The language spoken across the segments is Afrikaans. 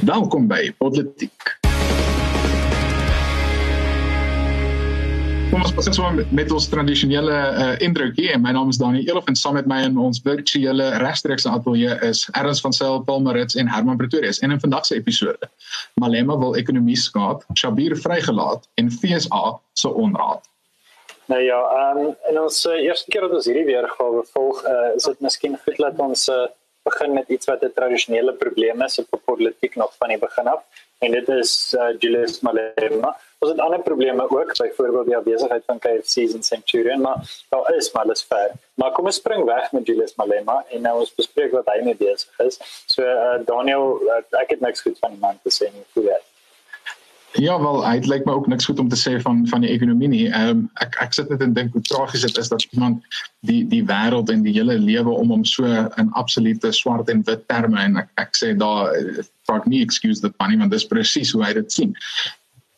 Welkom by Politiek. Kom ons begin so met, met ons tradisionele uh, indrukie en my naam is Dani Elof en saam met my in ons virtuele regstreekse ateljee is Erns van Sail, Paul Marits en Herman Pretorius. En in vandag se episode, Malema wil ekonomie skaad, Shabir vrygelaat en FSA se onraad. Nou ja, um, en ons uh, eerste keer dat ons hierdie weergawe volg, uh, is dit miskien goed dat ons uh, begin met iets wat 'n tradisionele probleem is op politiek nog van die begin af en dit is uh, Julius Malema. Ons het ander probleme ook, byvoorbeeld die afwesigheid van KFC's in Centurion, maar daar is maar alles ver. Maar kom ons spring weg met Julius Malema en nou ons bespreek wat hy mee besig is. So uh, Daniel, uh, ek het niks goed van die man te sê nie, hoe dit. Ja, wel, dit lyk my ook niks goed om te sê van van die ekonomie nie. Ehm um, ek ek sit net en dink hoe tragies dit is dat iemand die die wêreld en die hele lewe om hom so in absolute swart en wit terme en ek ek sê daar fuck me excuse the funny man dis presies hoe hy dit sien.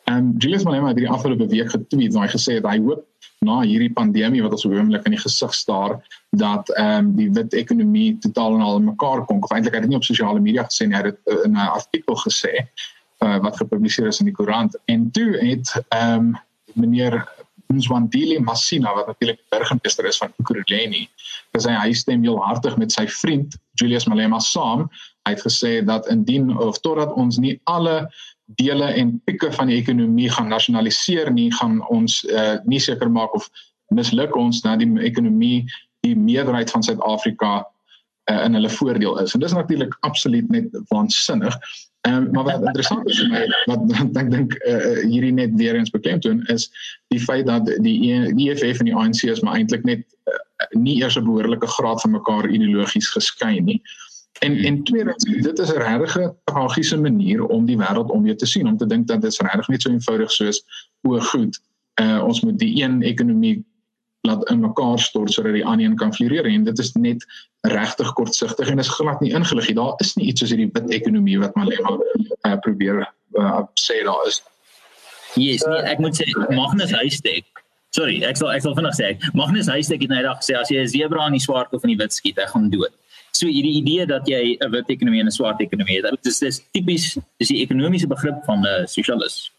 Ehm um, Julius Malema het die afgelope week getweet waar hy gesê het hy hoop na hierdie pandemie wat ons oomblik in die gesig staar dat ehm um, die wit ekonomie totaal en al mekaar kom. Of eintlik het hy dit nie op sosiale media gesê nie, hy het dit in 'n artikel gesê uh, wat gepubliseer is in die koerant en toe het ehm um, meneer Nswandile Masina wat natuurlik burgemeester is van Ekurhuleni gesê hy stem heel hartig met sy vriend Julius Malema saam hy het gesê dat indien of totdat ons nie alle dele en pikke van die ekonomie gaan nasionaliseer nie gaan ons uh, nie seker maak of misluk ons dat die ekonomie die meerderheid van Suid-Afrika uh, in hulle voordeel is. En dis natuurlik absoluut net waansinnig. Um, maar wat interessant is vir my wat ek dink uh, hierdie net weer eens beklemtoon is die feit dat die die EFF en die ANC is maar eintlik net uh, nie eers 'n behoorlike graad van mekaar ideologies geskei nie. En en tweedens dit is 'n regte tragiese manier om die wêreld om weer te sien om te dink dat dit regtig net so eenvoudig soos o goed uh, ons moet die een ekonomie laat in mekaar stort sodat die ander een kan floreer en dit is net regtig kortsigtig en is glad nie ingelig nie. Daar is nie iets soos hierdie wit ekonomie wat Malema uh, probeer uh, sê daar is. Yes, nee, ek moet sê Magnus Huystek. Sorry, ek sal ek sal vinnig sê. Magnus Huystek het nydag gesê as jy 'n zebra in die swart of in die wit skiet, hy gaan dood. So hierdie idee dat jy 'n wit ekonomie en 'n swart ekonomie het, dit is dis tipies dis die ekonomiese begrip van 'n sosialis.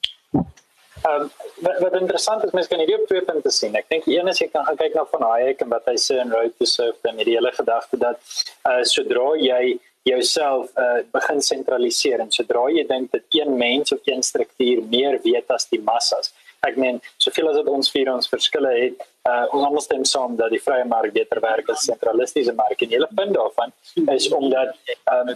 Ehm um, wat, wat interessant is mens kan hierdie op twee punte sien. Ek dink een is jy kan gaan kyk na van Hayek en wat hy sê in Road to Surf en die hele gedagte dat uh sodra jy jouself uh begin sentraliseer en sodra jy dink dat een mens of een struktuur meer weet as die massas. Ek meen, soveel as dit ons vir ons verskille het, uh ons almal stem saam dat die vrye mark beter werk as sentralistiese mark. En die hele punt daarvan is omdat um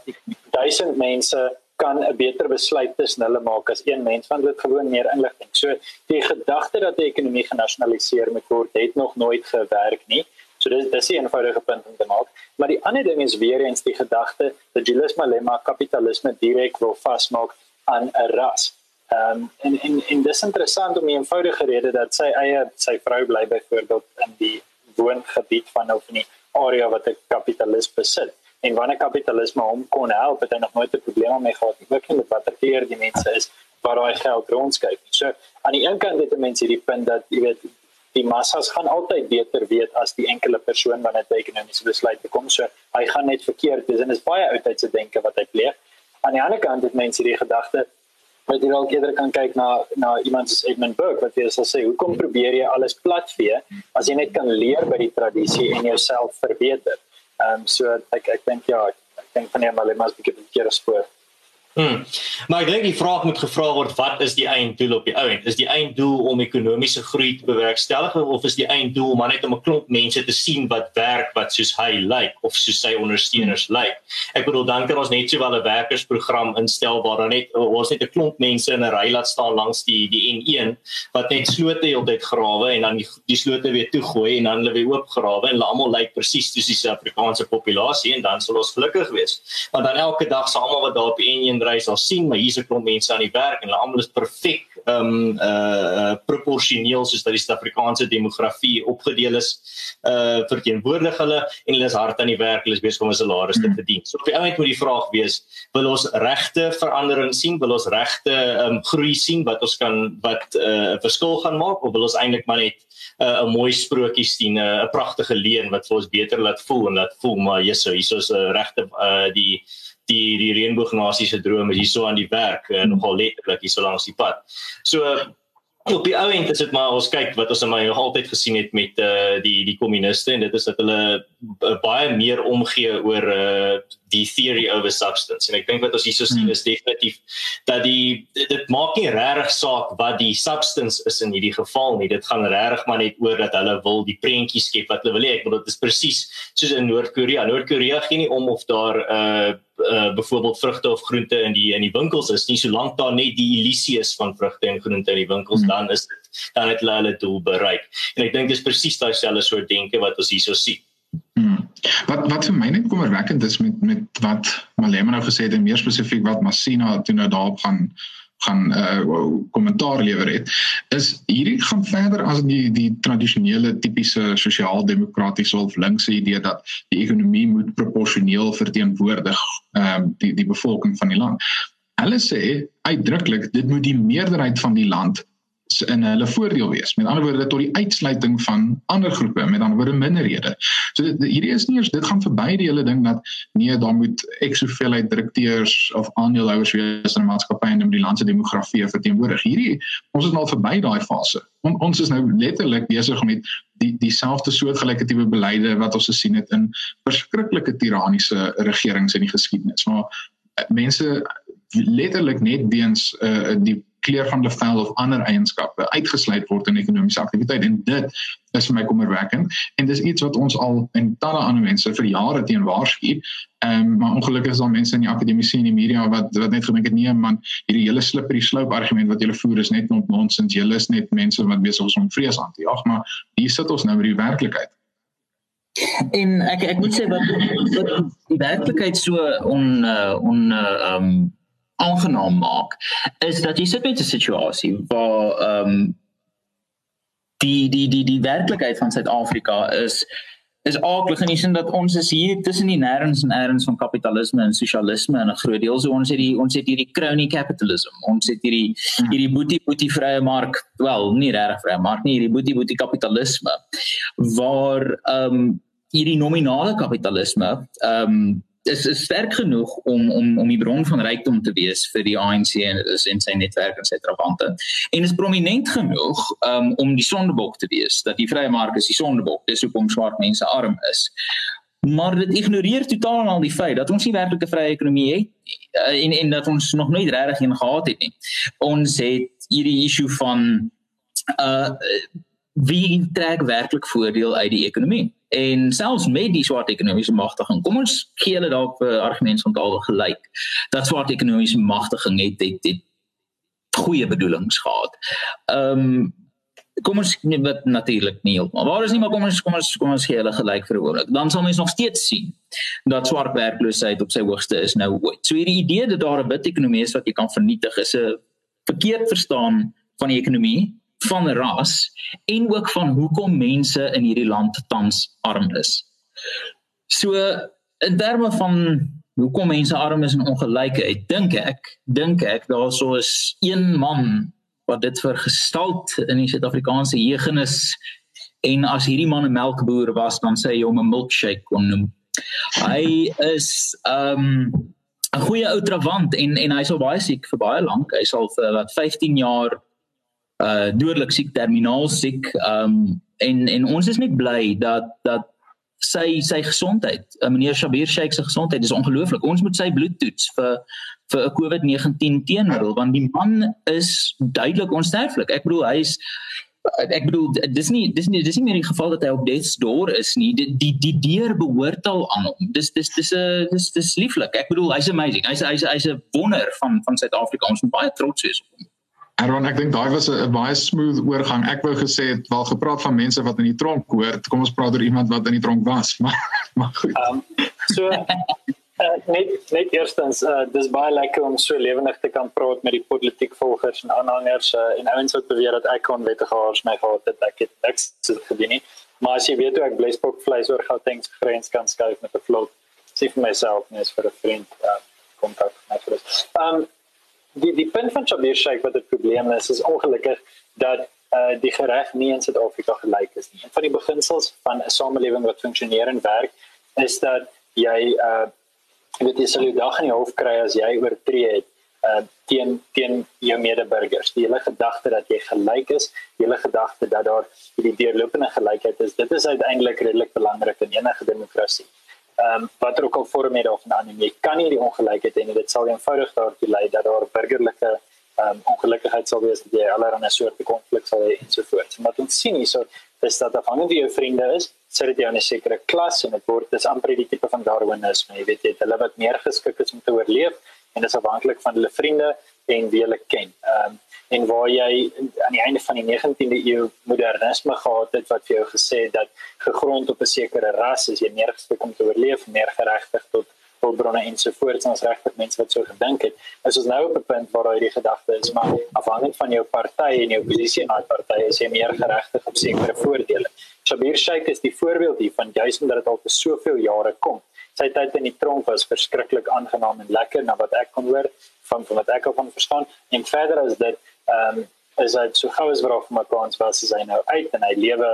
duisend mense kan 'n beter besluit tussen hulle maak as een mens want dit gewoon meer inligting. So die gedagte dat die ekonomie genasionaliseer moet word, het nog nooit gewerk nie. So dis dis 'n eenvoudige punt om te maak. Maar die ander ding is weer eens die gedagte dat Julius Malema kapitalisme direk wil vasmaak aan 'n ras. Ehm um, en en en dis interessant om 'n eenvoudige rede dat sy eie sy vrou bly byvoorbeeld in die woongebied van of nie area wat 'n kapitalis besit en wanneer kapitalisme hom kon help het hy nog nooit 'n probleem mee gehad nie. Ook nie met watter keer die mense is waar daai geld rondskuif so aan die een kant het mense hierdie punt dat jy weet die massas gaan altyd beter weet as die enkele persoon wanneer dit ekonomiese besluite kom. So hy gaan net verkeerd wees en is baie oudtydse denke wat hy pleeg. Aan die ander kant het mense hierdie gedagte wat jy dalk eerder kan kyk na na iemand soos Edmund Burke wat jy sal sê hoekom probeer jy alles platvee as jy net kan leer by die tradisie en jouself verbeter Ehm um, so ek ek dink ja, ek, ek dink van hom alleen maar 'n bietjie 'n keer spoor. Hmm. Maar ek dink die vraag moet gevra word wat is die einddoel op die ou end? Is die einddoel om ekonomiese groei te bewerkstellig of is die einddoel maar net om 'n klomp mense te sien wat werk wat soos hy lyk of soos sy ondersteuners lyk? Ek bedoel dan kan ons net sowel 'n werkersprogram instel waar dan net ons net 'n klomp mense in 'n ry laat staan langs die die N1 wat net slote heeltyd grawe en dan die, die slote weer toegooi en dan hulle weer oopgrawe en hulle almal lyk presies soos die Suid-Afrikaanse populasie en dan sal ons gelukkig wees. Want dan elke dag saam met wat daar op die N1 ry sal sien maar hier's 'n klomp mense aan die werk en hulle almal is perfek ehm um, uh proporsioneel soos dat die Suid-Afrikaanse demografie opgedeel is uh verteenwoordig hulle en hulle is hard aan die werk hulle is besig om 'n salaris te hmm. verdien. So op die oomblik moet die vraag wees wil ons regte verandering sien wil ons regte ehm um, groei sien wat ons kan wat 'n uh, verskil gaan maak of wil ons eintlik maar net 'n uh, mooi sprokie sien 'n uh, pragtige leen wat vir ons beter laat voel en laat voel maar Jesus hier is 'n uh, regte uh, die die die reënboognasies se drome hierso aan die werk uh, nogal letterlik hierso langs die pad. So op die ou end is dit maar ons kyk wat ons nou nog altyd gesien het met uh die die kommuniste en dit is dat hulle uh, baie meer omgee oor uh die theory over substance. En ek dink wat ons hierso sien hmm. is definitief dat die dit maak nie regtig saak wat die substance is in hierdie geval nie. Dit gaan regtig maar net oor dat hulle wil die prentjie skep wat hulle wil hê. Ek bedoel dit is presies soos in Noord-Korea. Noord-Korea gee nie om of daar uh uh byvoorbeeld vrugte of groente in die in die winkels is nie solank daar net die illusie is van vrugte en groente in die winkels hmm. dan is dit dan het hulle hulle doel bereik en ek dink dis presies daai selfde soort denke wat ons hierso sien hmm. wat wat vir my net kommerwekkend is met met wat Malema nou gesê het en meer spesifiek wat Masina toe nou daarop gaan gaan uh kommentaar lewer het is hierdie gaan verder as die die tradisionele tipiese sosiaal-demokratiese of linkse idee dat die ekonomie moet proporsioneel verteenwoordig ehm uh, die die bevolking van die land. Hulle sê uitdruklik dit moet die meerderheid van die land in hulle voordeel wees. Met ander woorde tot die uitsluiting van ander groepe, met ander woorde minderhede. So hierdie is nie eers dit gaan verby die hele ding dat nee, daar moet ek soveel uit direkteurs of aandeelhouers wees in 'n maatskappy en om die land se demografie verteenwoordig. Hierdie ons is nou verby daai fase. On, ons is nou letterlik besig met die dieselfde soortgelyke tipe beleide wat ons gesien het in verskriklike tiranniese regerings in die geskiedenis. Maar eh, mense letterlik net weens uh, die kleur van hulle vel of ander eienskappe uitgesluit word in ekonomiese aktiwiteit en dit is vir my kommerwekkend en dis iets wat ons al en talle ander mense vir jare teen waarsku. Ehm maar ongelukkig is daar mense in die akademie en die media wat wat net gedink het nee man, hierdie hele slippery slope argument wat julle voer is net nonsens. Julle is net mense wat besig is om vrees aan te jaag, maar hier sit ons nou met die werklikheid. En ek ek moet sê wat, wat die werklikheid so on uh, on uh, um aangenaam maak is dat jy sit met 'n situasie waar ehm um, die die die die werklikheid van Suid-Afrika is is aardig in die sin dat ons is hier tussen die nêrens en nêrens van kapitalisme en sosialisme en 'n groot deel so ons het die ons het hierdie crony capitalism ons het hierdie hmm. hierdie boetie boetie vrye mark wel nie regtig vrye mark nie hierdie boetie boetie kapitalisme waar ehm um, hierdie nominale kapitalisme ehm um, is is sterk genoeg om om om die bron van rykdom te wees vir die ANC en is in sy netwerk en sy trawante. En is prominent genoeg um, om die sondebok te wees dat die vrye mark is die sondebok. Dis hoekom swart mense arm is. Maar dit ignoreer totaal al die feit dat ons nie werklik 'n vrye ekonomie het nie uh, en en dat ons nog nooit regtig een gehad het nie. Ons het hierdie issue van uh wie trek werklik voordeel uit die ekonomie? en selfs met die swart ekonomiese magtiging kom ons gee hulle dalk 'n argument van taal gelyk dat swart ekonomiese magtiging het het, het goeie bedoelings gehad. Ehm um, kom ons net wat natuurlik nie maar waar is nie maar kom ons kom ons kom ons gee hulle gelyk vir 'n oomblik dan sal mens nog steeds sien dat swart werkloosheid op sy hoogste is nou ooit. So hierdie idee dat daar 'n wit ekonomie is wat jy kan vernietig is 'n verkeerd verstaan van die ekonomie van ras en ook van hoekom mense in hierdie land tans arm is. So in terme van hoekom mense arm is en ongelykheid, dink ek, dink ek daar sou is een man wat dit vergestalt in die Suid-Afrikaanse jeugenis en as hierdie man 'n melkboer was, dan sê hy hom 'n milkshake kon noem. Hy is um 'n goeie ou trawant en en hy sou baie siek vir baie lank. Hy sal vir wat 15 jaar uh dodelik siek terminaal siek um en en ons is net bly dat dat sy sy gesondheid uh, meneer Shabir Sheikh se gesondheid is ongelooflik. Ons moet sy bloed toets vir vir 'n COVID-19 teenmiddel want die man is duidelik onsterflik. Ek bedoel hy's ek bedoel dis nie dis nie dis nie meer die geval dat hy op death's door is nie. Die die die deur behoort al aan hom. Dis dis dis 'n dis dis lieflik. Ek bedoel hy's amazing. Hy's hy's hy's 'n wonder van van Suid-Afrika. Ons moet baie trots wees op hom Aaron, ek dink daai was 'n baie smooth oorgang. Ek wou gesê het wel gepraat van mense wat in die tronk hoort. Kom ons praat oor iemand wat in die tronk was. Maar maar goed. Um, so uh, net net eerstens, uh, dis baie lekker om so lewendig te kan praat met die politiek volgers en aanhangers uh, en ouens wat beweer dat ek kon wettige haars my gehad het. Ek het niks gedoen nie. Maar as jy weet hoe ek blesbok vleis oor Gauteng se grens kan skuif met 'n vlot, sê vir myself net vir 'n vriend, uh, kontak met hulle. Um die die punt van Shabir Sheikh wat 'n probleem is is ongelukkig dat uh die reg nie in Suid-Afrika gelyk is nie. Een van die beginsels van 'n samelewing wat funksioneer en werk is dat jy uh jy weet jy sal jou dag in die hof kry as jy oortree het uh teen teen jou medeburgers. Die hele gedagte dat jy gelyk is, die hele gedagte dat daar hierdie deurlopende gelykheid is, dit is uiteindelik redelik belangrik in enige demokrasie. Ehm um, wat ook al vorm jy daarvan aan, jy kan nie die ongelykheid hê nie. Dit sal eenvoudig daartoe lei dat daar burgerlike ehm um, ongelukkigheid sal wees, jy allerlei soorte konflik sal hê en so voort. Maar ons sien hierso is dat afhangende jou vriende is, sit dit jou in 'n sekere klas en dit word dis amper die tipe van darwinisme, jy weet jy, hulle wat meer geskik is om te oorleef en dis afhanklik van hulle vriende en wie hulle ken. Ehm um, en waar jy aan die einde van die 19de eeu modernisme gehad het wat vir jou gesê het dat gegrond op 'n sekere ras is jy meer geskik om te oorleef, meer geregtig tot hulpbronne ensovoorts ons regtig mense wat so gedink het. Is ons nou op 'n punt waar daai gedagte is maar afhangend van jou party en jou posisie in daai party is jy meer geregtig op sekere voordele. Shabir Sheikh is die voorbeeld hiervan juis omdat dit al vir soveel jare kom. Sy tyd in die tronk was verskriklik aangenaam en lekker na wat ek kon hoor van van wat ek al van verstaan en verder as dit ehm um, is hy so gou as wat op my kans was is hy nou uit en hy lewe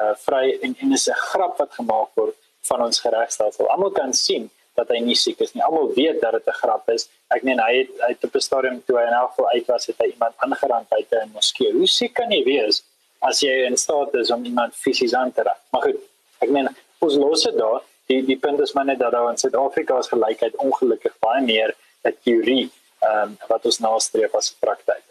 uh, vry en en is 'n grap wat gemaak word van ons regstelsel. Almal kan sien dat hy nie siek is nie. Almal weet dat dit 'n grap is. Ek meen hy het hy het op 'n stadium toe hy in elk geval uit was, het hy iemand aangeraan buite in 'n moskee. Hoe siek kan jy wees as jy in staat is om iemand fisies aan te raak? Maar goed, ek meen ons los dit daar. Die die punt is maar net dat daar in Suid-Afrika is gelykheid ongelukkig baie meer 'n teorie ehm um, wat ons nastreef as praktyk.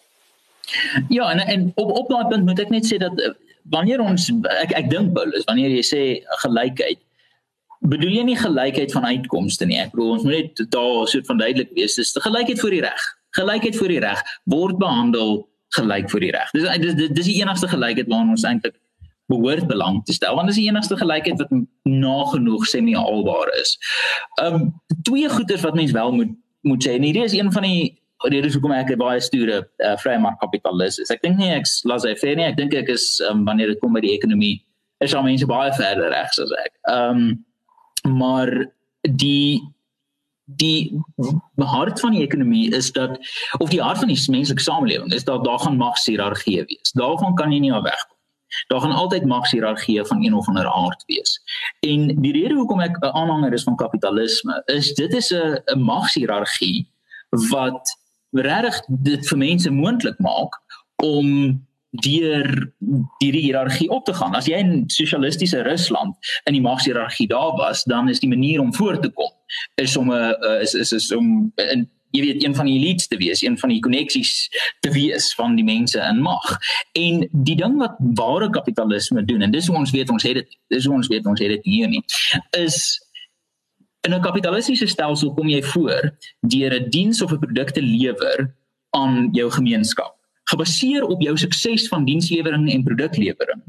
Ja, en en op op daai punt moet ek net sê dat eh, wanneer ons ek ek dink Paulus, wanneer jy sê gelykheid bedoel jy nie gelykheid van uitkomste nie. Ek bedoel ons moet net daar so van duidelik wees. Dis gelykheid voor die reg. Gelykheid voor die reg word behandel gelyk voor die reg. Dis dis dis die enigste gelykheid waarna ons eintlik behoort belang te stel. Want dis die enigste gelykheid wat nagenoeg semi-haalbaar is. Um twee goeders wat mens wel moet moet sê. Hierdie is een van die redes hoekom ek baie stoere uh, vrye markkapitalis is. Ek dink nie ek laissez-faire nie. Ek dink ek is um, wanneer dit kom by die ekonomie is al mense baie verder regs as ek. Um maar die die hart van die ekonomie is dat of die hart van die menslike samelewing is dat daar gaan magshierargie wees. Daarvan kan jy nie afwegkom. Daar gaan altyd magshierargie van een of ander aard wees. En die rede hoekom ek 'n aanhanger is van kapitalisme is dit is 'n 'n magshierargie wat regtig dit vir mense moontlik maak om deur die hiërargie op te gaan. As jy in sosialistiese Rusland in die magshierargie daar was, dan is die manier om voor te kom is om 'n is is is om in jy weet een van die elites te wees, een van die koneksies te wees van die mense in mag. En die ding wat ware kapitalisme doen en dis hoe ons weet ons het dit dis hoe ons weet ons het dit hier nie is in 'n kapitalistiese stelsel kom jy voor deur 'n diens of 'n produk te lewer aan jou gemeenskap gebaseer op jou sukses van dienslewering en produklewering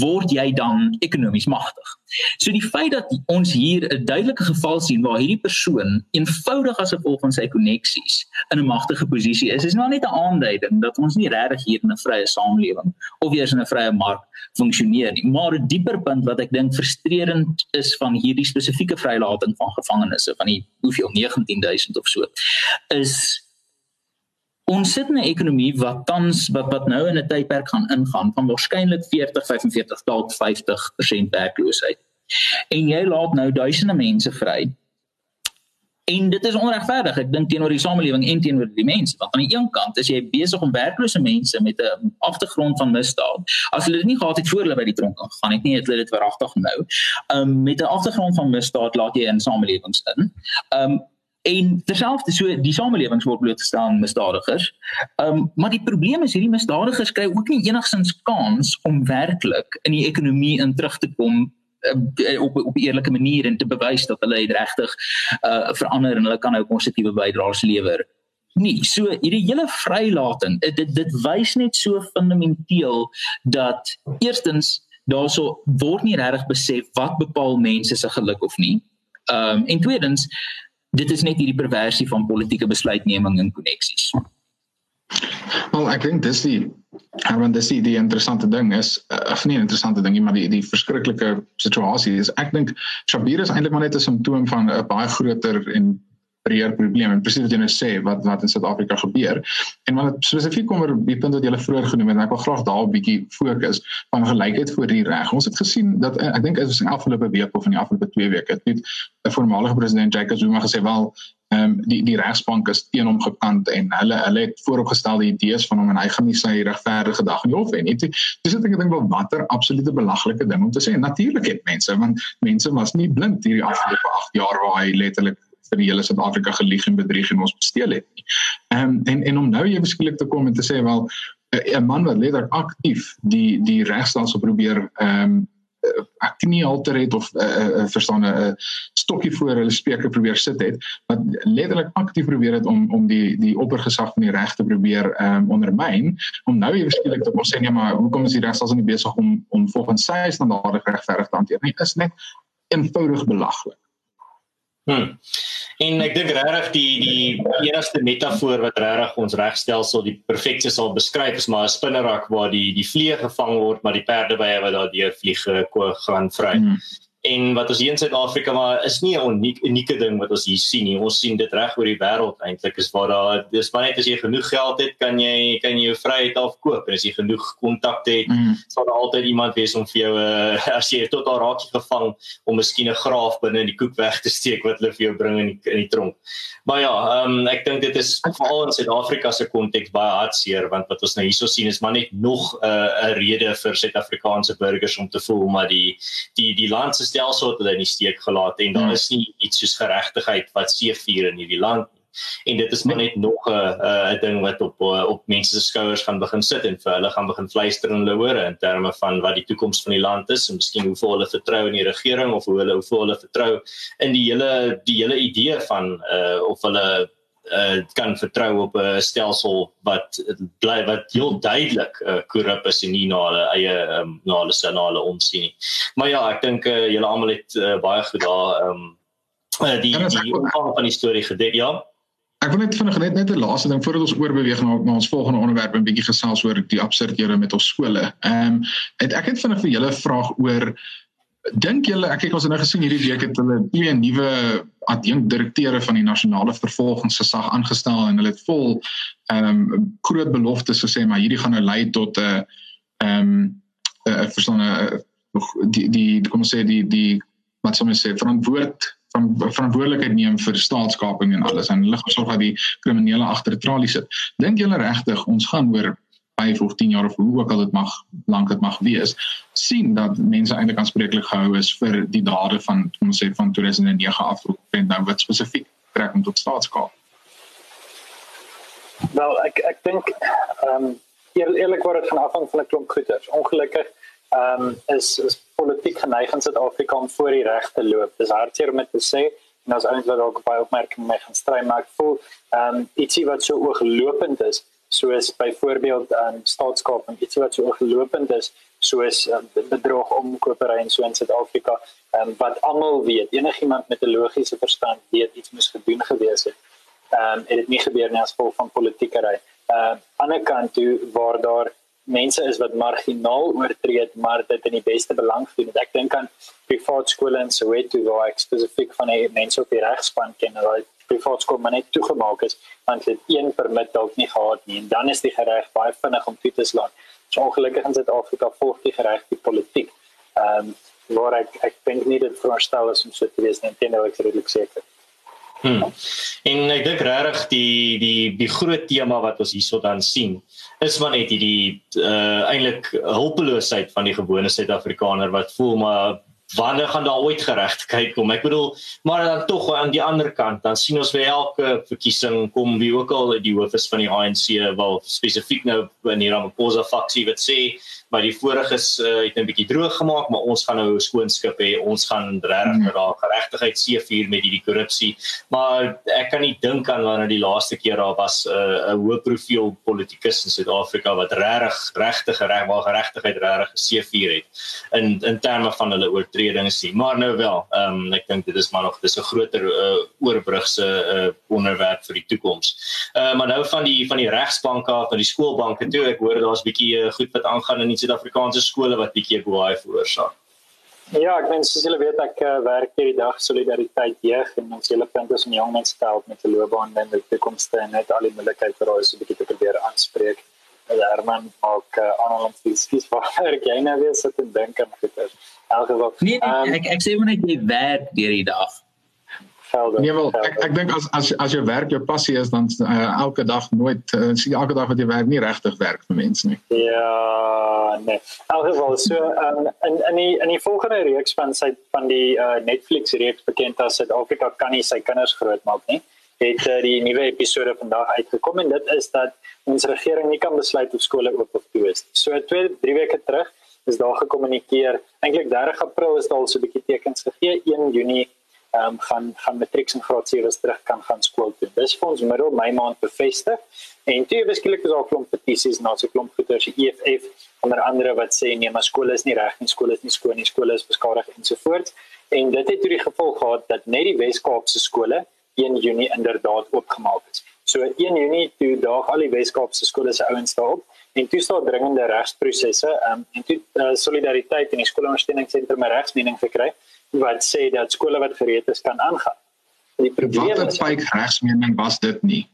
word jy dan ekonomies magtig. So die feit dat ons hier 'n duidelike geval sien waar hierdie persoon eenvoudig as gevolg van sy koneksies in 'n magtige posisie is, is nou net 'n aanduiding dat ons nie regtig hier in 'n vrye samelewing of eers in 'n vrye mark funksioneer nie. Maar 'n dieper punt wat ek dink frustrerend is van hierdie spesifieke vrylating van gevangenes van die hoeveel 19000 of so is Ons sit in 'n ekonomie wat tans wat wat nou in 'n tydperk gaan ingaan van waarskynlik 40, 45 tot 50% werkloosheid. En jy laat nou duisende mense vry. En dit is onregverdig. Ek dink teenoor die samelewing en teenoor die mense. Want aan die een kant is jy besig om werklose mense met 'n agtergrond van misdaad. As hulle dit nie gehad het voor hulle by die tronk gegaan het nie, het hulle dit verragtig nou. Um met 'n agtergrond van misdaad laat jy in samelewings in. Um en terselfde so die samelewings word blootgestel aan misdadigers. Ehm um, maar die probleem is hierdie misdadigers kry ook nie enigsins kans om werklik in die ekonomie in terug te kom uh, op op 'n eerlike manier en te bewys dat hulle regtig uh verander en hulle kan nou konstruktiewe bydraes lewer. Nee, so hierdie hele vrylating, dit dit wys net so fundamenteel dat eerstens daarso word nie regtig besef wat bepaal mense se geluk of nie. Ehm um, en tweedens dit is net hierdie perversie van politieke besluitneming en koneksies. Wel, ek dink dis die want dis die, die interessante ding is uh, of nie 'n interessante ding nie, maar die die verskriklike situasie is ek dink Shabir is eintlik maar net 'n simptoom van 'n baie groter en breër probleem en presies wat jy nou sê wat wat in Suid-Afrika gebeur. En wat spesifiek kom oor die punt wat jy vroeër genoem het en ek wil graag daar 'n bietjie fokus van gelykheid voor die reg. Ons het gesien dat ek dink dit was in afgelope week of in die afgelope 2 weke het 'n voormalige president Jacob Zuma gesê wel ehm um, die die regsbank is teen hom gekant en hulle hulle het vooropgestelde idees van hom en hy gaan nie sy regverdige dag in die hof hê nie. Dis ek dink wel watter absolute belaglike ding om te sê. Natuurlik het mense want mense was nie blind hierdie afgelope 8 jaar waar hy letterlik vir die hele Suid-Afrika gelieg en bedrieg en ons besteel het nie. Ehm um, en en om nou ewe skielik te kom en te sê wel 'n man wat letterlik aktief die die regstelsel probeer ehm um, ek nie alter het of 'n uh, uh, verstaan 'n uh, stokkie voor hulle spreker probeer sit het wat letterlik aktief probeer het om om die die oppergesag van die reg te probeer um, ondermyn om nou ewe skielik te kom sê nee maar hoekom is die regstelsel nie besig om om volgens sy standaarde regverdig te hanteer nie is net eenvoudig belaglik Hmm. En ek dink regtig die die enigste metafoor wat regtig ons regstelsel die perfekte sal beskryf is maar 'n spinnerak waar die die vliee gevang word maar die perde by wat daardeur vlieg gaan vry. Hmm en wat ons hier in Suid-Afrika maar is nie 'n uniek unieke ding wat ons hier sien nie. Ons sien dit reg oor die wêreld eintlik is waar daar dis baie net as jy genoeg geld het, kan jy kan jy jou vryheid afkoop en as jy genoeg kontakte het, mm. sal daar altyd iemand wees om vir jou uh, as jy tot daar raak gevang om miskien 'n graaf binne in die koek weg te steek wat hulle vir jou bring in die in die tronk. Maar ja, um, ek dink dit is veral in Suid-Afrika se konteks baie hartseer want wat ons nou hierso sien is maar net nog eh, 'n uh, rede vir Suid-Afrikaanse burgers om te voel maar die die die land se stelsel het hulle in die steek gelaat en daar hmm. is nie iets soos geregtigheid wat seëvier in hierdie land nie. En dit is maar net nog 'n 'n ding wat op op mense se skouers gaan begin sit en vir hulle gaan begin fluister in hulle ore in terme van wat die toekoms van die land is en miskien hoe hulle vertrou in die regering of hoe hulle hoe hulle vertrou in die hele die hele idee van uh of hulle uh, kan vertrou op 'n stelsel wat bly wat heel duidelik uh, korrup is en nie na hulle eie um, na hulle sinale omsien nie. Maar ja, ek dink uh, julle almal het uh, baie goed daar um uh, die die omvang van die storie gedek, ja. Ek wil net vinnig net net 'n laaste ding voordat ons oorbeweeg na na ons volgende onderwerp en bietjie gesels oor die absurdhede met ons skole. Ehm um, ek het vinnig vir julle 'n vraag oor dink julle ek kyk ons het nou gesien hierdie week het hulle twee nuwe adjunk direkteure van die nasionale vervolgingsgesag aangestel en hulle het vol ehm um, groot beloftes gesê maar hierdie gaan nou lei tot 'n uh, ehm um, 'n uh, verstaan 'n die die kom ons sê die die wat sou mens sê verantwoord van verantwoordelikheid neem vir staatskaping en alles en hulle sorg dat die kriminele agter tralies sit. Dink julle regtig ons gaan hoor 5 of 10 jaar of hoe ook al dit mag lank dit mag wees sien dat mense eintlik aanspreeklik gehou is vir die dade van kom ons sê van 2009 af en nou wat spesifiek trek om tot staatskap. Wel ek ek dink ehm um, eerlik word dit van afhang van 'n klomp goeters. Ongelukkig ehm um, is is politiek geneig in Suid-Afrika om voor die reg te loop. Dis hartseer om te sê en as eintlik wat ook baie opmerking mee gaan stry maar ek voel ehm um, ietsie wat so ooglopend is soos byvoorbeeld um, staatskaping iets wat so ongelopend is soos um, bedrog omkopery en so in Suid-Afrika um, wat almal weet enigiemand met 'n logiese verstand weet iets moes gedoen gewees het. Ehm um, het dit nie gebeur nie as gevolg van politiekery. Ehm uh, aan 'n kant toe waar daar mense is wat marginaal oortree maar dit in die beste belang doen. Ek dink aan privaat skole in Soweto waar ek spesifiek van die mense op die regspan ken en hulle privaat skool maar net toegemaak is want het een permit dalk nie gehad nie en dan is die reg baie vinnig om toe te slaan. So ongelukkig in Suid-Afrika volg die reg die politiek. Ehm um, waar ek ek dink nie dit veronderstel is om so te wees nie, teenoor ek redelik seker. Hmm. En ek dink regtig die die die groot tema wat ons hierso dan sien is maar net hierdie uh eintlik hulpeloosheid van die gewone Suid-Afrikaner wat voel maar wanneer gaan daar ooit geregtigheid kom? Ek bedoel, maar dan tog aan die ander kant, dan sien ons vir elke verkiesing kom wie ook al die hoof is van die ANC wel spesifiek nou in die Ramaphosa faksie wat sê maar die voriges uh, het 'n bietjie droog gemaak, maar ons gaan nou skoon skip hê. Ons gaan regtig met daai geregtigheid seëvier met hierdie korrupsie. Maar ek kan nie dink aan wanneer die laaste keer daar was 'n uh, 'n hoë profiel politikus in Suid-Afrika wat regtig regtig reg waar geregtigheid regtig seëvier het in in terme van hulle oortredings nie. Maar nou wel, ehm um, ek dink dit is maar nog dis 'n groter uh, oorbrugse uh, onderwerp vir die toekoms. Uh, maar nou van die van die regsbanke af, van die skoolbanke toe, ek hoor daar's 'n bietjie uh, goed wat aangaan in die Suid-Afrikaanse skole wat bietjie kwaai veroorsaak. Ja, ek mens soos julle weet ek uh, werk hierdie dag solidariteit jeug en ons hele punt is om jong mense te help met 'n loopbaan en met toekomste en net al die moeilikheid vir hulle so 'n bietjie te probeer aanspreek. En Herman ook uh, aan ons dis vir werk jy nou weer sit en dink aan goeie. Algeval. Nee, nee um, ek ek sê wanneer jy werk hierdie dag velde. Nee, wel, ek ek dink as as as jou werk jou passie is dan uh, elke dag nooit uh, elke dag wat jy werk nie regtig werk vir mense nie. Ja, nee. Alhoewel so um, in in die in die volgende reeks van sy van die uh, Netflix reeks bekend as Suid-Afrika kan nie sy kinders grootmaak nie het uh, die nuwe episode vandag uitgekom en dit is dat ons regering nie kan besluit of skole oop of toe is. So 2 3 weke terug is daar gekommunikeer. Eintlik 30 April is daar al so 'n bietjie tekens gegee. 1 Junie ehm um, gaan gaan matrieks en graad 7 terug kan gaan skool toe. Dis vir ons middel Mei maand bevestig. En toe beskiklik is daar klomp petisies na so klomp goeters die EFF onder andere wat sê nee, maar skole is nie reg nie, skole is nie skoon nie, skole is beskadig ensovoorts. En dit het toe die gevolg gehad dat net die Wes-Kaapse skole 1 Junie inderdaad oopgemaak is. So 1 Junie toe daag al die Wes-Kaapse skole se ouens daarop en toe staan dringende regsprosesse um, en toe uh, solidariteit en die skoolondersteuningsentrum regsmening gekry wat sê dat skole wat gereed is kan aangaan. Die probleem is 'n fake regsmening was dit nie.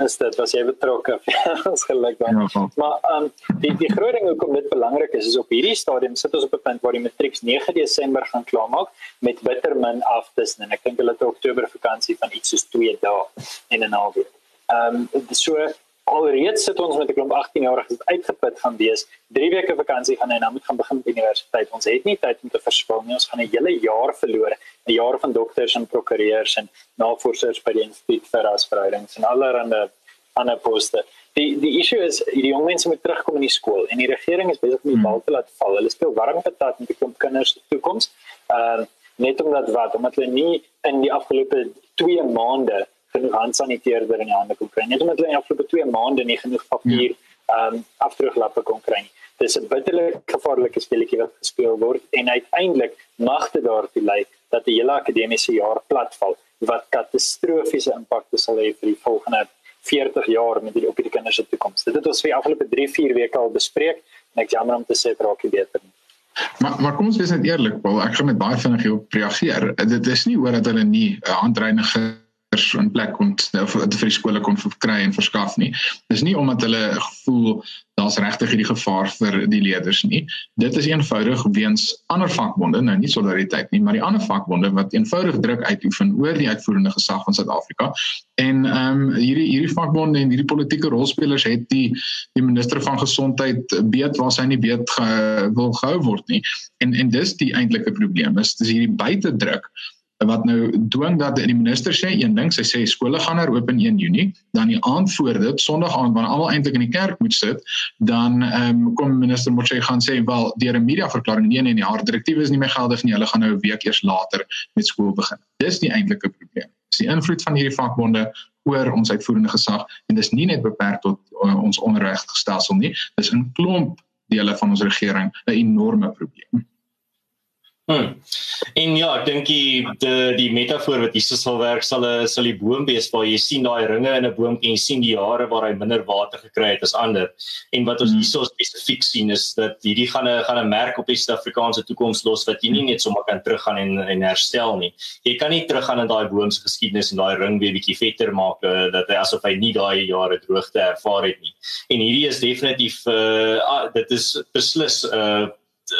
Is dit was jy betrokke? Ons geluk dan. Ja, maar ehm um, die die groot ding hoekom dit belangrik is is op hierdie stadium sit ons op 'n punt waar die matrieks 9 Desember gaan klaarmaak met bitter min af tussen en ek dink hulle het Oktober vakansie van iets soos 2 dae en 'n half week. Ehm um, so alreeds sit ons met 'n klomp 18 jariges wat uitgeput gaan wees. 3 weke vakansie gaan hy nou moet gaan begin by universiteit. Ons het nie tyd om te verspil nie. Ons gaan 'n hele jaar verloor. 'n Jaar van dokters en prokureurs en navorsers by die instituut vir rasverhoudings en allerlei ander poste. Die die issue is die jong mense moet terugkom in die skool en die regering is besig om die bal te laat val. Hulle speel warm patat met die klomp kinders se toekoms. Ehm uh, net omdat wat omdat hulle nie in die afgelope 2 maande genoeg handsaniteerder in die hande kon kry. Net omdat hulle in afgelope 2 maande nie genoeg papier ehm um, afdruglappe kon kry nie. Dis 'n bitterlik gevaarlike speletjie wat gespeel word en uiteindelik mag dit daartoe lei dat die hele akademiese jaar platval wat katastrofiese impakte sal hê vir die volgende 40 jaar met die op die kinders se toekoms. Dit het ons vir afgelope 3-4 weke al bespreek en ek jammer om te sê dit raak nie beter nie. Maar maar kom ons wees net eerlik, Paul, ek gaan met baie vinnig hierop reageer. Dit is nie oor dat hulle nie 'n handreinige in plek kon vir die skole kon verkry en verskaf nie. Dis nie omdat hulle gevoel daar's regtig hierdie gevaar vir die leerders nie. Dit is eenvoudig weens ander vakbonde, nou nie solidariteit nie, maar die ander vakbonde wat eenvoudig druk uitoefen oor die uitvoerende gesag van Suid-Afrika. En ehm um, hierdie hierdie vakbonde en hierdie politieke rolspelers het die die minister van gesondheid beet waar sy nie beet ge, wil gehou word nie. En en dis die eintlike probleem. Is dis hierdie buitedruk wat nou dwing dat die minister sê een ding, sy sê skole gaan nou oop in 1 Junie, dan die aand voor dit, Sondag aand wanneer almal eintlik in die kerk moet sit, dan ehm um, kom minister Motshekga gaan sê wel deur 'n media verklaring nee nee nee, haar direktiewe is nie meer geldig nie, hulle gaan nou 'n week eers later met skool begin. Dis die eintlike probleem. Dis die invloed van hierdie vakbonde oor ons uitvoerende gesag en dis nie net beperk tot uh, ons onderwysstelsel nie, dis 'n klomp dele van ons regering 'n enorme probleem. Hmm. En ja, ek dink die die die metafoor wat hierso sal werk sal 'n sal die boom wees waar jy sien daai ringe in 'n boom en jy sien die jare waar hy minder water gekry het as ander. En wat ons hmm. hierso spesifiek sien is dat hierdie gaan 'n gaan 'n merk op die Suid-Afrikaanse toekoms los wat jy nie net sommer kan teruggaan en en herstel nie. Jy kan nie teruggaan in daai boom se geskiedenis en daai ring weer bietjie vetter maak uh, dat hy asof hy nie daai jare droogte ervaar het nie. En hierdie is definitief uh, dit is beslis 'n uh,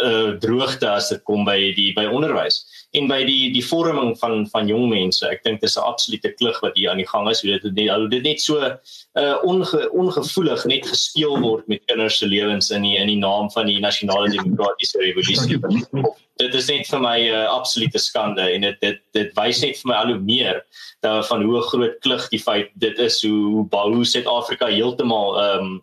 uh, droogte as dit kom by die by onderwys en by die die vorming van van jong mense. Ek dink dis 'n absolute klug wat hier aan die gang is. Hoe dit al dit net so uh onge, ongevoelig net gespeel word met kinders se lewens in die in die naam van die nasionale demokratiese revolusie. Dit is net vir my 'n uh, absolute skande en dit dit dit wys net vir my al hoe meer dat van hoe groot klug die feit dit is hoe hoe Suid-Afrika heeltemal um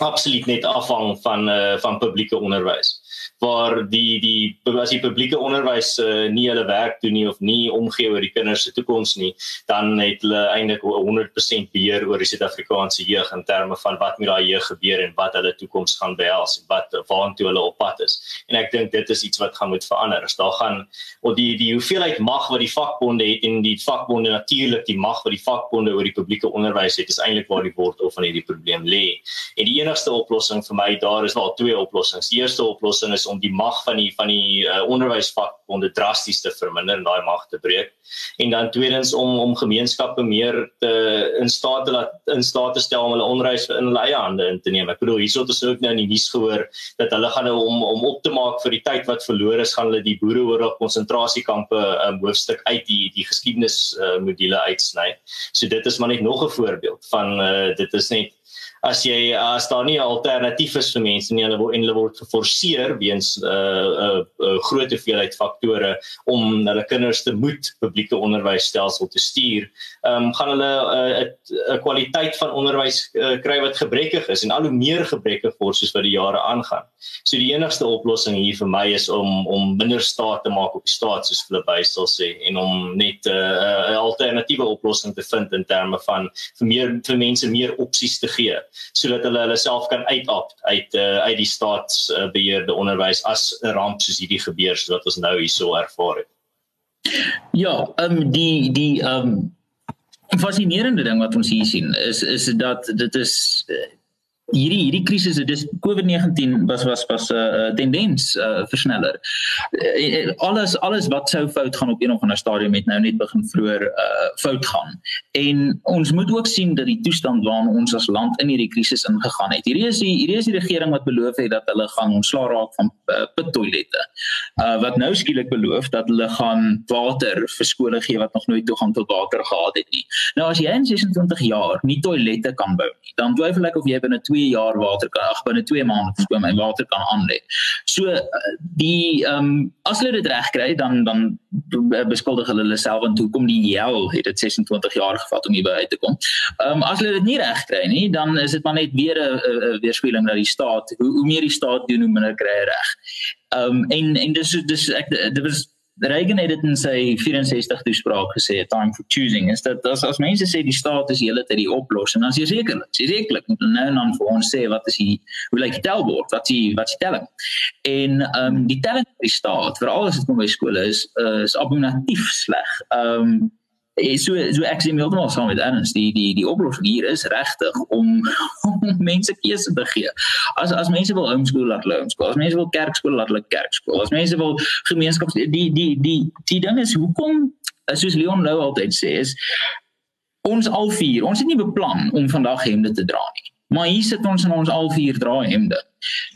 absoluut net afhang van uh van publieke onderwys waar die die as die publieke onderwys uh, nie hulle werk doen nie of nie omgee oor die kinders se toekoms nie, dan het hulle eintlik 100% beheer oor die Suid-Afrikaanse jeug in terme van wat met daai jeug gebeur en wat hulle toekoms gaan behels en wat waartoe hulle op pad is. En ek dink dit is iets wat gaan moet verander. As daar gaan of die die hoeveelheid mag wat die vakbonde het en die vakbonde natuurlik die mag wat die vakbonde oor die publieke onderwys het, is eintlik waar die wortel van hierdie probleem lê. En die enigste oplossing vir my daar is wel twee oplossings. Die eerste oplossing is om die mag van die van die uh, onderwysvakbonde drasties te verminder en daai mag te breek. En dan tweedens om om gemeenskappe meer te in staat te laat in staat te stel om hulle onderwys in hulle eie hande in te neem. Ek bedoel hierso het ons ook nou in die nuus gehoor dat hulle gaan nou om om op te maak vir die tyd wat verlore is, gaan hulle die boereoorlog konsentrasiekampe um, hoofstuk uit die die geskiedenis uh, module uitsny. So dit is maar net nog 'n voorbeeld van uh, dit is net as jy as daar nie 'n alternatief is vir mense nie, hulle word en hulle word geforseer weens 'n uh, 'n uh, uh, groot hoeveelheid faktore om hulle kinders te moet publieke onderwysstelsel te stuur, ehm um, gaan hulle 'n uh, kwaliteit van onderwys uh, kry wat gebrekkig is en al hoe meer gebrekkig word soos wat die jare aangaan. So die enigste oplossing hier vir my is om om minder staat te maak op die staat soos Philip Bysel sê en om net 'n uh, 'n alternatiewe oplossing te vind in terme van vir meer vir mense meer opsies te gee sodat hulle hulle self kan uitapt uit uh, uit die staatsbeheerde onderwys as 'n ramp soos hierdie gebeur soos wat ons nou hierso ervaar het. Ja, ehm um, die die ehm um, fascinerende ding wat ons hier sien is is dat dit is uh, hierdie hierdie krisis dis COVID-19 was was was 'n uh, tendens uh, versneller. Uh, alles alles wat sou fout gaan op een of ander stadium het nou net begin vroeër uh, fout gaan. En ons moet ook sien dat die toestand waarin ons as land in hierdie krisis ingegaan het. Hierdie is die hierdie is die regering wat beloof het dat hulle gaan ontslaa raak van uh, pittoilette. Uh, wat nou skielik beloof dat hulle gaan water vir skole gee wat nog nooit toegang tot water gehad het nie. Nou as jy in 26 jaar nie toilette kan bou nie, dan twyfel ek of jy binne 2 2 jaar water kan ag binne 2 maande verskoon my water kan aan lê. So eh, die ehm um, as hulle dit reg kry dan dan beskuldig hulle hulle self en hoekom die hel het dit 26 jaar gevat om hierby uit te kom. Ehm um, as hulle dit nie reg kry nie, dan is dit maar net weer 'n weerspieëling dat die staat hoe, hoe meer die staat doen hoe minder kry hy reg. Ehm um, en en dis dis ek dit was Reagan het dit in sy 64 toespraak gesê, time for choosing, is dat as, as mense sê die staat is hele tyd die oplossing, dan is jy sekerlik, sekerlik moet nou en dan vir ons sê wat is die hoe lyk die telbord, wat is wat is telling. En ehm um, die telling van die staat, veral as dit kom by skole is, uh, is abominatief sleg. Ehm um, so so ek sê heeltemal saam met Ernst die die die oplossing hier is regtig om, om mense keuse te gee. As as mense wil homeschool laat hulle homeschool. As mense wil kerkskool laat hulle kerkskool. As mense wil gemeenskaps die die die die, die ding is hoekom soos Leon nou altyd sê is ons al vier, ons het nie beplan om vandag hemde te dra nie. Maar hier sit ons in ons al vier dra hemde.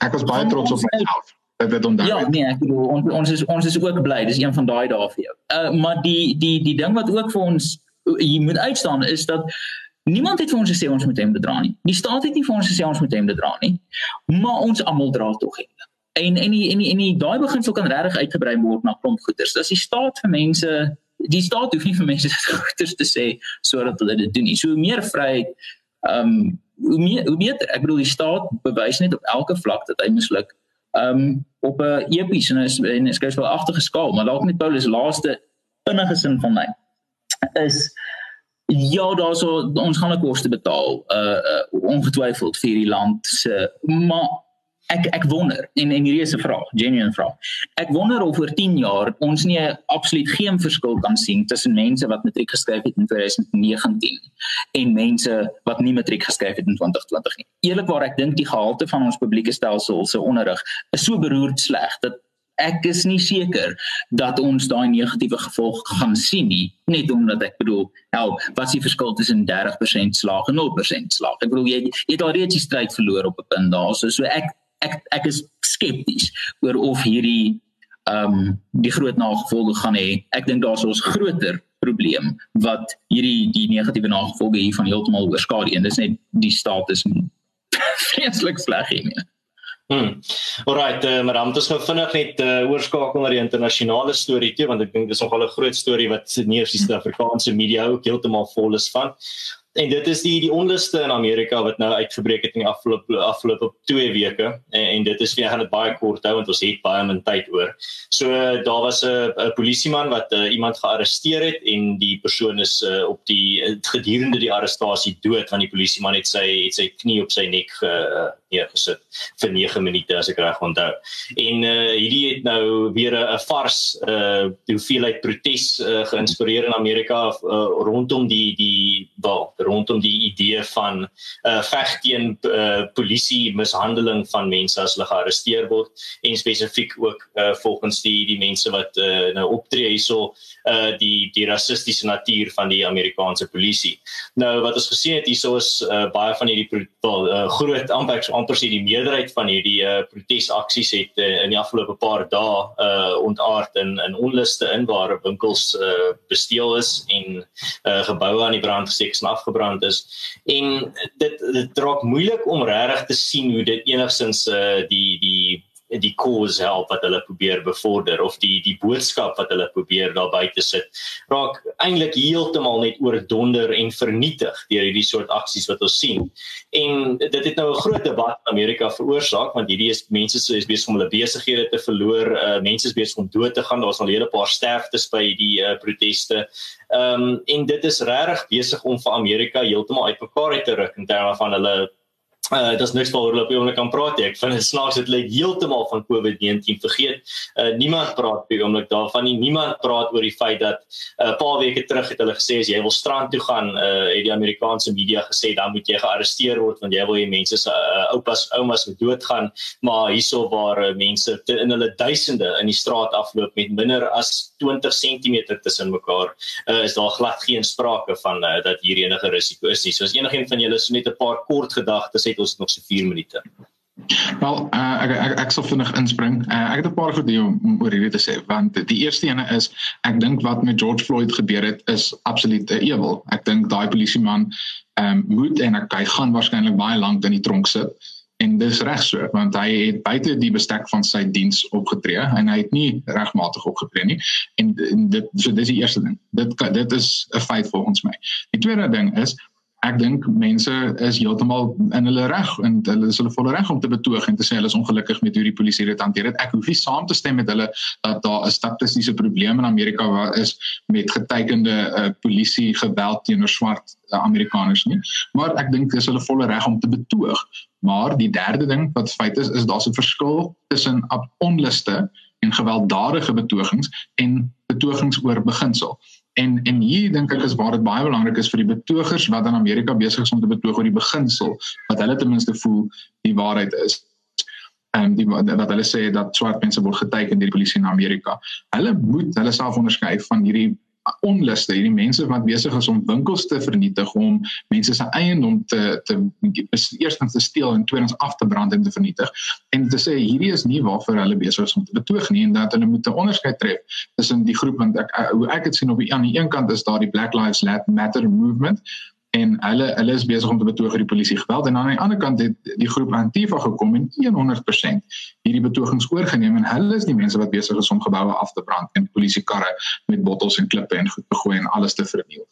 Ek was baie trots op myself dat dit onthou. Ja, nee, ek bedoel ons ons is ons is ook bly. Dis een van daai dae vir jou. Uh maar die die die ding wat ook vir ons hier moet uitstaan is dat niemand het vir ons gesê ons moet hem bedra nie. Die staat het nie vir ons gesê ons moet hem bedra nie. Maar ons almal dra tog hem. En en die en die en die daai beginsel kan regtig uitgebrei word na klomp goeders. As die staat vir mense die staat hoef nie vir mense goeders te sê sodat hulle dit doen nie. So meer vryheid ehm um, hoe meer hoe beter. Ek bedoel die staat bewys net op elke vlak dat hy misluk um op 'n epies en is en skryf wel agterge skaal, maar dalk met Paulus laaste innige sin van my is ja, daarso ons gaan 'n koste betaal uh, uh ongetwyfeld vir die land se maar ek ek wonder en en hierdie is 'n vraag, genuine vraag. Ek wonder of oor 10 jaar ons nie absoluut geen verskil kan sien tussen mense wat matriek geskryf het in 2019 en mense wat nie matriek geskryf het in 2020 nie. Eerlikwaar ek dink die gehalte van ons publieke stelsel se onderrig is so beroerd sleg dat ek is nie seker dat ons daai negatiewe gevolg gaan sien nie net omdat ek bedoel nou wat is die verskil tussen 30% slaag en 0% slaag ek bedoel jy, jy het al reeds die stryd verloor op 'n punt daar so so ek ek ek is skepties oor of hierdie ehm um, die groot nagevolge gaan hê. Ek dink daar's 'n groter probleem wat hierdie die negatiewe nagevolge hiervan heeltemal oorskadu en dis net die status vreeslik sleg hier. Hmm. Alright, uh, maar dan moet ons nou vinnig net uh, oorskakel na die internasionale storie toe want ek dink dis nogal 'n groot storie wat nie eers die Suid-Afrikaanse media ook heeltemal vol is van en dit is die die onluste in Amerika wat nou uitgebreek het in die afgelope afgelope 2 weke en, en dit is weer gaan dit baie kort hou want ons het baie min tyd oor. So daar was 'n 'n polisieman wat uh, iemand gearresteer het en die persoon is uh, op die gedurende die arrestasie dood want die polisieman het sy het sy knie op sy nek ge, neergesit vir 9 minute as ek reg onthou. En uh hierdie het nou weer 'n vars uh hoeveelheid protes uh, geïnspireer in Amerika uh, rondom die die wel rondom die idee van uh veg teen uh, polisie mishandeling van mense as hulle gearresteer word en spesifiek ook uh volgens die die mense wat uh, nou optree hierso uh die die rassistiese natuur van die Amerikaanse polisie. Nou wat ons gesien het hierso is uh, baie van hierdie uh, groot amper amper sê die meerderheid van hierdie uh, protesaksies het uh, in die afgelope paar dae uh, ontaard in in onluste in waar winkels uh, besteel is en uh, geboue aan die brand gesteek en afgebrand is. En dit dit raak moeilik om regtig te sien hoe dit enigstens uh, die die die cause help wat hulle probeer bevorder of die die boodskap wat hulle probeer daar buite sit raak eintlik heeltemal net oor donder en vernietig deur hierdie soort aksies wat ons sien. En dit het nou 'n groot debat in Amerika veroorsaak want hierdie is mense so is besig om hulle besighede te verloor uh, mense is besig om dood te gaan daar's al 'n hele paar sterftes by die uh, proteste. Ehm um, en dit is regtig besig om vir Amerika heeltemal uitmekaar uit te ruk in terme van hulle Uh dit is niks waaroor hulle op die oomblik kan praat nie. Ek vind dit snaaks dit lyk heeltemal van COVID-19 vergeet. Uh niemand praat op die oomblik daarvan nie. Niemand praat oor die feit dat 'n uh, paar weke terug het hulle gesê as jy wil strand toe gaan, uh het die Amerikaanse media gesê dan moet jy gearresteer word want jy wil hê mense se uh, oupas oumas moet doodgaan. Maar hierso waar uh, mense te, in hulle duisende in die straat afloop met minder as 20 cm tussen mekaar, uh is daar glad geen sprake van uh, dat hier enige risiko is nie. So as enigiemand van julle so net 'n paar kort gedagtes ons nog so 4 minute. Wel, uh, ek ek ek sal vinnig inspring. Uh, ek het 'n paar goed om, om oor hierdie te sê want die eerste ene is ek dink wat met George Floyd gebeur het is absoluut ewel. Ek dink daai polisieman ehm um, moet en ek, hy gaan waarskynlik baie lank in die tronk sit en dis reg so want hy het buite die bestek van sy diens opgetree en hy het nie regmatig opgetree nie en, en dit so dis die eerste ding. Dit dit is 'n feit volgens my. Die tweede ding is ek dink mense is heeltemal in hulle reg en hulle is hulle volle reg om te betoog en te sê hulle is ongelukkig met hoe die polisie dit hanteer het. Ek hoef nie saam te stem met hulle dat daar 'n statistiese probleem in Amerika waar is met getekende uh, polisie geweld teenoor swart uh, Amerikaners nie, maar ek dink dis hulle volle reg om te betoog. Maar die derde ding wat feit is is daar's 'n verskil tussen onluste en gewelddadige betogings en betogings oor beginsel. En en hier dink ek is waar dit baie belangrik is vir die betogers wat in Amerika besig is om te betoog oor die beginsel wat hulle ten minste voel die waarheid is. En die wat hulle sê dat swart mense word geteken deur die polisie in Amerika. Hulle moet hulle self onderskei van hierdie onluste hierdie mense wat besig is om winkels te vernietig om mense se eiendom te te eerstens te steel en tweedens af te brand en te vernietig. En te sê hierdie is nie waarvoor hulle besig is om te betoog nie en dat hulle moet 'n onderskeid tref tussen die groep want ek hoe ek dit sien op die aan die een kant is daar die Black Lives Matter movement en hulle hulle is besig om te betoog oor die polisie geweld en aan die ander kant het die groep Antifa gekom en 100% hierdie betogings oorgeneem en hulle is die mense wat besig is om geboue af te brand en polisiekarre met bottels en klippe en goed te gooi en alles te verniel.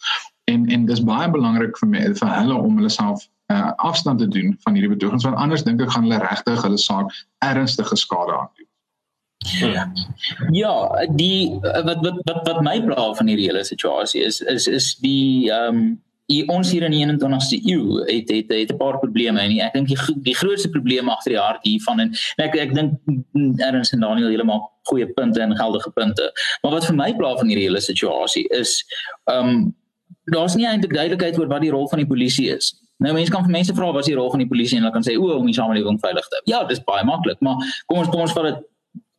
En en dis baie belangrik vir my vir hulle om hulle self uh, afstand te doen van hierdie betogings want anders dink ek gaan hulle regtig hulle saak ernstige skade aandoen. Ja. Ja, die wat wat wat wat my pla van hierdie hele situasie is is is die ehm um, die ons hier in die 21ste eeu het het het 'n paar probleme en ek dink die die grootste probleem agter die hart hiervan en ek ek dink Ernst en Daniel heeltemal goeie punte en geldige punte. Maar wat vir my pla van hierdie hele situasie is ehm um, daar's nie eintlik duidelikheid oor wat die rol van die polisie is. Nou mense kan vir mense vra wat is die rol van die polisie en hulle kan sê o, om die samelewing veilig te hou. Ja, dis baie maklik, maar kom ons kom ons vat dit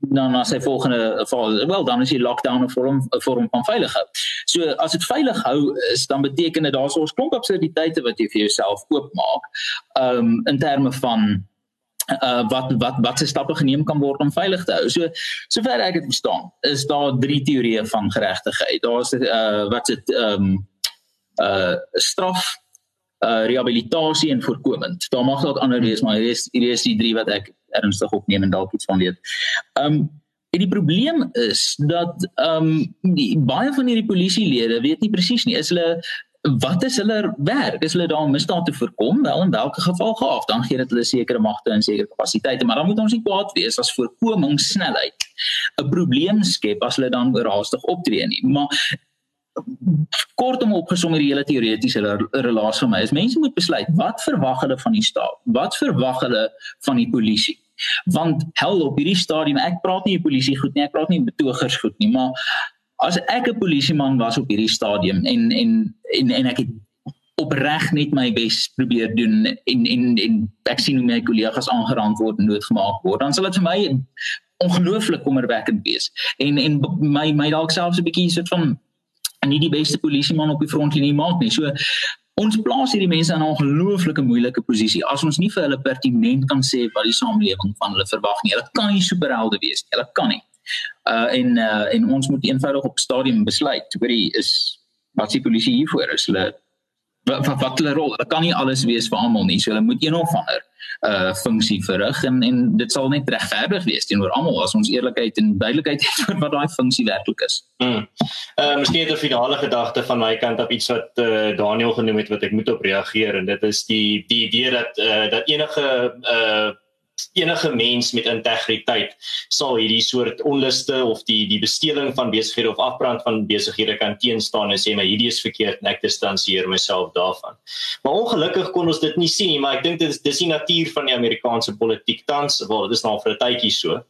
dan na sy volgende. Wel, dan is die lockdown 'n vorm 'n vorm van veiligheid. So as dit veilig hou is, dan beteken dit daar's ons klomp absurditeite wat jy vir jouself oopmaak. Um in terme van uh wat wat wat se stappe geneem kan word om veilig te hou. So sover ek dit verstaan, is daar drie teorieë van geregtigheid. Daar's uh wat dit um uh straf uh rehabilitasie en voorkomend. Daar mag dalk ander wees, maar hier is hier is die drie wat ek ernstig opneem en dalk iets van weet. Um en die probleem is dat um die, baie van hierdie polisielede weet nie presies nie is hulle wat is hulle werk? Is hulle daar om misdaad te voorkom? Wel in watter geval gaaf, dan gee dit hulle sekere magte en sekere kapasiteite, maar dan moet ons nie kwaad wees as voorkoming snelheid 'n probleem skep as hulle dan oorhaastig optree nie. Maar kortom opgesom hierdie hele teoretiese relasie vir my is mense moet besluit wat verwag hulle van die staat? Wat verwag hulle van die polisie? Want hel op hierdie stadium ek praat nie polisie goed nie, ek praat nie betogers goed nie, maar as ek 'n polisieman was op hierdie stadium en en en en ek het opreg net my bes probeer doen en en en ek sien hoe my kollegas aangeraak word en doodgemaak word dan sal dit vir my ongelooflik kommerwekkend wees. En en my my dalk selfs 'n bietjie soort van nie die beste polisieman op die frontlinie maak nie. So ons plaas hierdie mense in 'n ongelooflike moeilike posisie. As ons nie vir hulle pertinent kan sê wat die samelewing van hulle verwag nie hulle kan nie superhelde wees hulle kan nie. Uh en uh en ons moet eenvoudig op stadium besluit hoorie is wat die polisie hier voor is hulle wat wat, wat hulle rol. Hulle kan nie alles wees vir almal nie. So hulle moet een of ander uh funksie verrig en en dit sal net regverdig wees teenoor almal as ons eerlikheid en duidelikheid het oor wat daai funksie werklik is. Mm. Uh miskien 'n finale gedagte van my kant op iets wat uh, Daniel genoem het wat ek moet op reageer en dit is die die idee dat uh dat enige uh enige mens met integriteit sal hierdie soort onluste of die die besteling van besighede of afbrand van besighede kan teenstaan en sê maar hierdie is verkeerd en ek distansieer myself daarvan. Maar ongelukkig kon ons dit nie sien nie, maar ek dink dit is dis die natuur van die Amerikaanse politiek tans, wel dit is nou vir 'n tydjie so.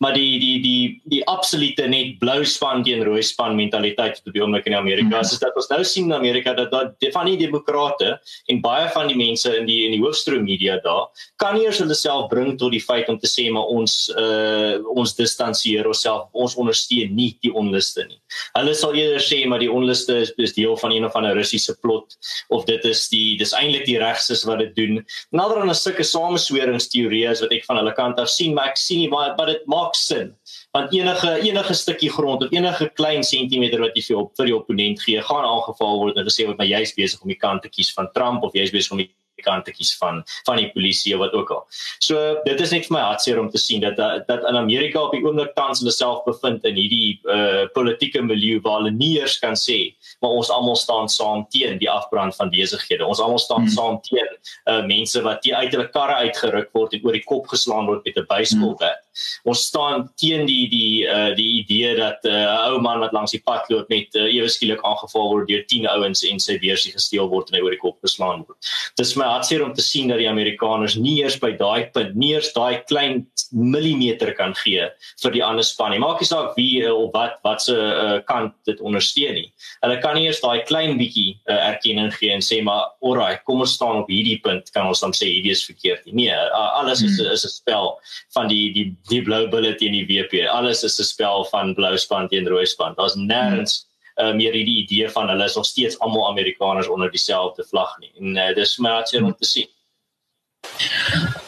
Maar die die die die absolute net blou span teen rooi span mentaliteit wat op die oomblik in Amerika is, is dat ons nou sien in Amerika dat dat van die demokrate en baie van die mense in die in die hoofstroom media daar kan nie eers hulle self bring tot die feit om te sê maar ons uh ons distansieer onsself ons ondersteun nie die onluste nie. Hulle sal eerder sê maar die onluste is, is deel van een of ander Russiese plot of dit is die dis eintlik die regses wat dit doen. Nader aan 'n sulke samesweringsteorieë wat ek van hulle kant af sien, maar ek sien nie baie maar dit maak sin want enige enige stukkie grond of enige klein sentimeter wat jy vir op vir die opponent gee, gaan aangeval word en gesê word maar jy's besig om die kant te kies van Trump of jy's besig om die kantetjies van van die polisie of wat ook al. So dit is net vir my hartseer om te sien dat dat in Amerika op die oomblik tans hulle self bevind in hierdie uh politieke milieu waar hulle nie eers kan sê maar ons almal staan saam teen die afbrand van besighede. Ons almal staan hmm. saam teen uh mense wat uit hulle karre uitgeruk word en oor die kop geslaan word met 'n baseballbat. Hmm. Ons staan teen die die uh die idee dat 'n uh, ou man wat langs die pad loop met uh, ewe skielik aangeval word deur 10 ouens en sy beursie gesteel word en hy oor die kop geslaan word. Dis my hartseer om te sien dat die Amerikaners nie eers by daai punt nie eers daai klein millimeter kan gee vir die ander span nie. Maak nie saak wie uh, of wat wat se uh, kant dit ondersteun nie. Hulle kan nie eers daai klein bietjie uh, erkenning gee en sê maar alraai, kom ons staan op hierdie punt kan ons dan sê hierdie is verkeerd nie. Nee, uh, alles is is 'n spel van die die die blou bullet teen die WP. Alles is 'n spel van blou span teen rooi span. Daar's nêrens hmm uh, meer hierdie idee van hulle is nog steeds almal Amerikaners onder dieselfde vlag nie. En uh, dis my hartseer om te sien.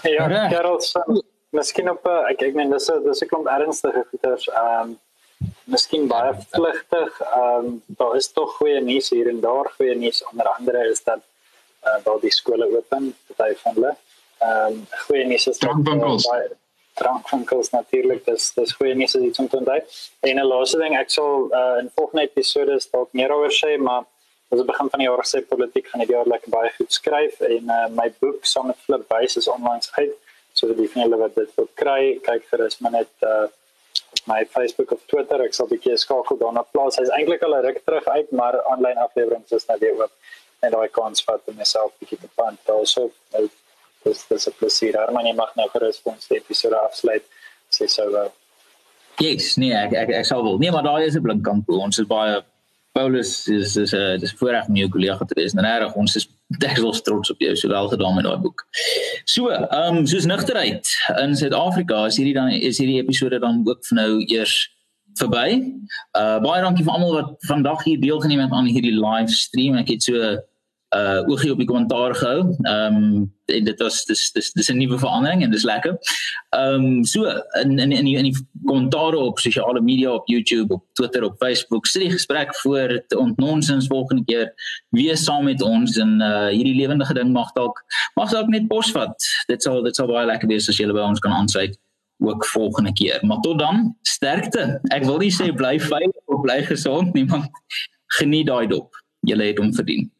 Ja, Gerald, miskien op uh, ek ek meen dis dis 'n klomp ernstige goeters. Ehm um, miskien baie vlugtig. Ehm um, daar is tog goeie nuus hier en daar goeie nuus onder andere is dat uh, daar die skole open, party van hulle. Ehm um, goeie nuus is dat baie drankwinkels natuurlik dis dis goeie nuus as iets om te onthou. En 'n laaste ding, ek sal uh, in volgende episode dalk meer oor sê, maar as ek begin van die jaar sê politiek gaan ek jaar lekker baie goed skryf en uh, my boek saam met Flip Wys is online uit. So vir die van julle wat dit wil kry, kyk gerus maar net uh, my Facebook of Twitter. Ek sal 'n bietjie skakel daarna plaas. Hy's eintlik al 'n ruk terug uit, maar aanlyn afleweringe is nou weer oop. En daai kans vat om myself bietjie te pant. Also, nou dis dis 'n plesier. Herman, jy mag nou gerus vir ons die episode afsluit. Sê sou wel. Yes, nee, ek ek, ek sal wel. Nee, maar daar is 'n blink kant. Ons is baie Paulus is is 'n uh, dis voorreg om jou kollega te wees. En reg, ons is deksels trots op jou. So wel gedaan met daai boek. So, ehm um, soos nugterheid in Suid-Afrika is hierdie dan is hierdie episode dan ook vir nou eers verby. Uh baie dankie vir almal wat vandag hier deelgeneem het aan hierdie live stream. Ek het so uh oogie op die kommentaar gehou. Ehm um, en dit was dis dis dis 'n nuwe verandering en dis lekker. Ehm um, so in in in die, in die kommentare op sosiale media op YouTube, op Twitter, op Facebook, sit die gesprek voor ontnonsens volgende keer wees saam met ons en uh hierdie lewendige ding mag dalk mag dalk net posvat. Dit sal dit sal baie lekker wees as julle by ons kan aansluit ook volgende keer. Maar tot dan, sterkte. Ek wil nie sê bly veilig of bly gesond nie, maar geniet daai dop. Julle het hom verdien.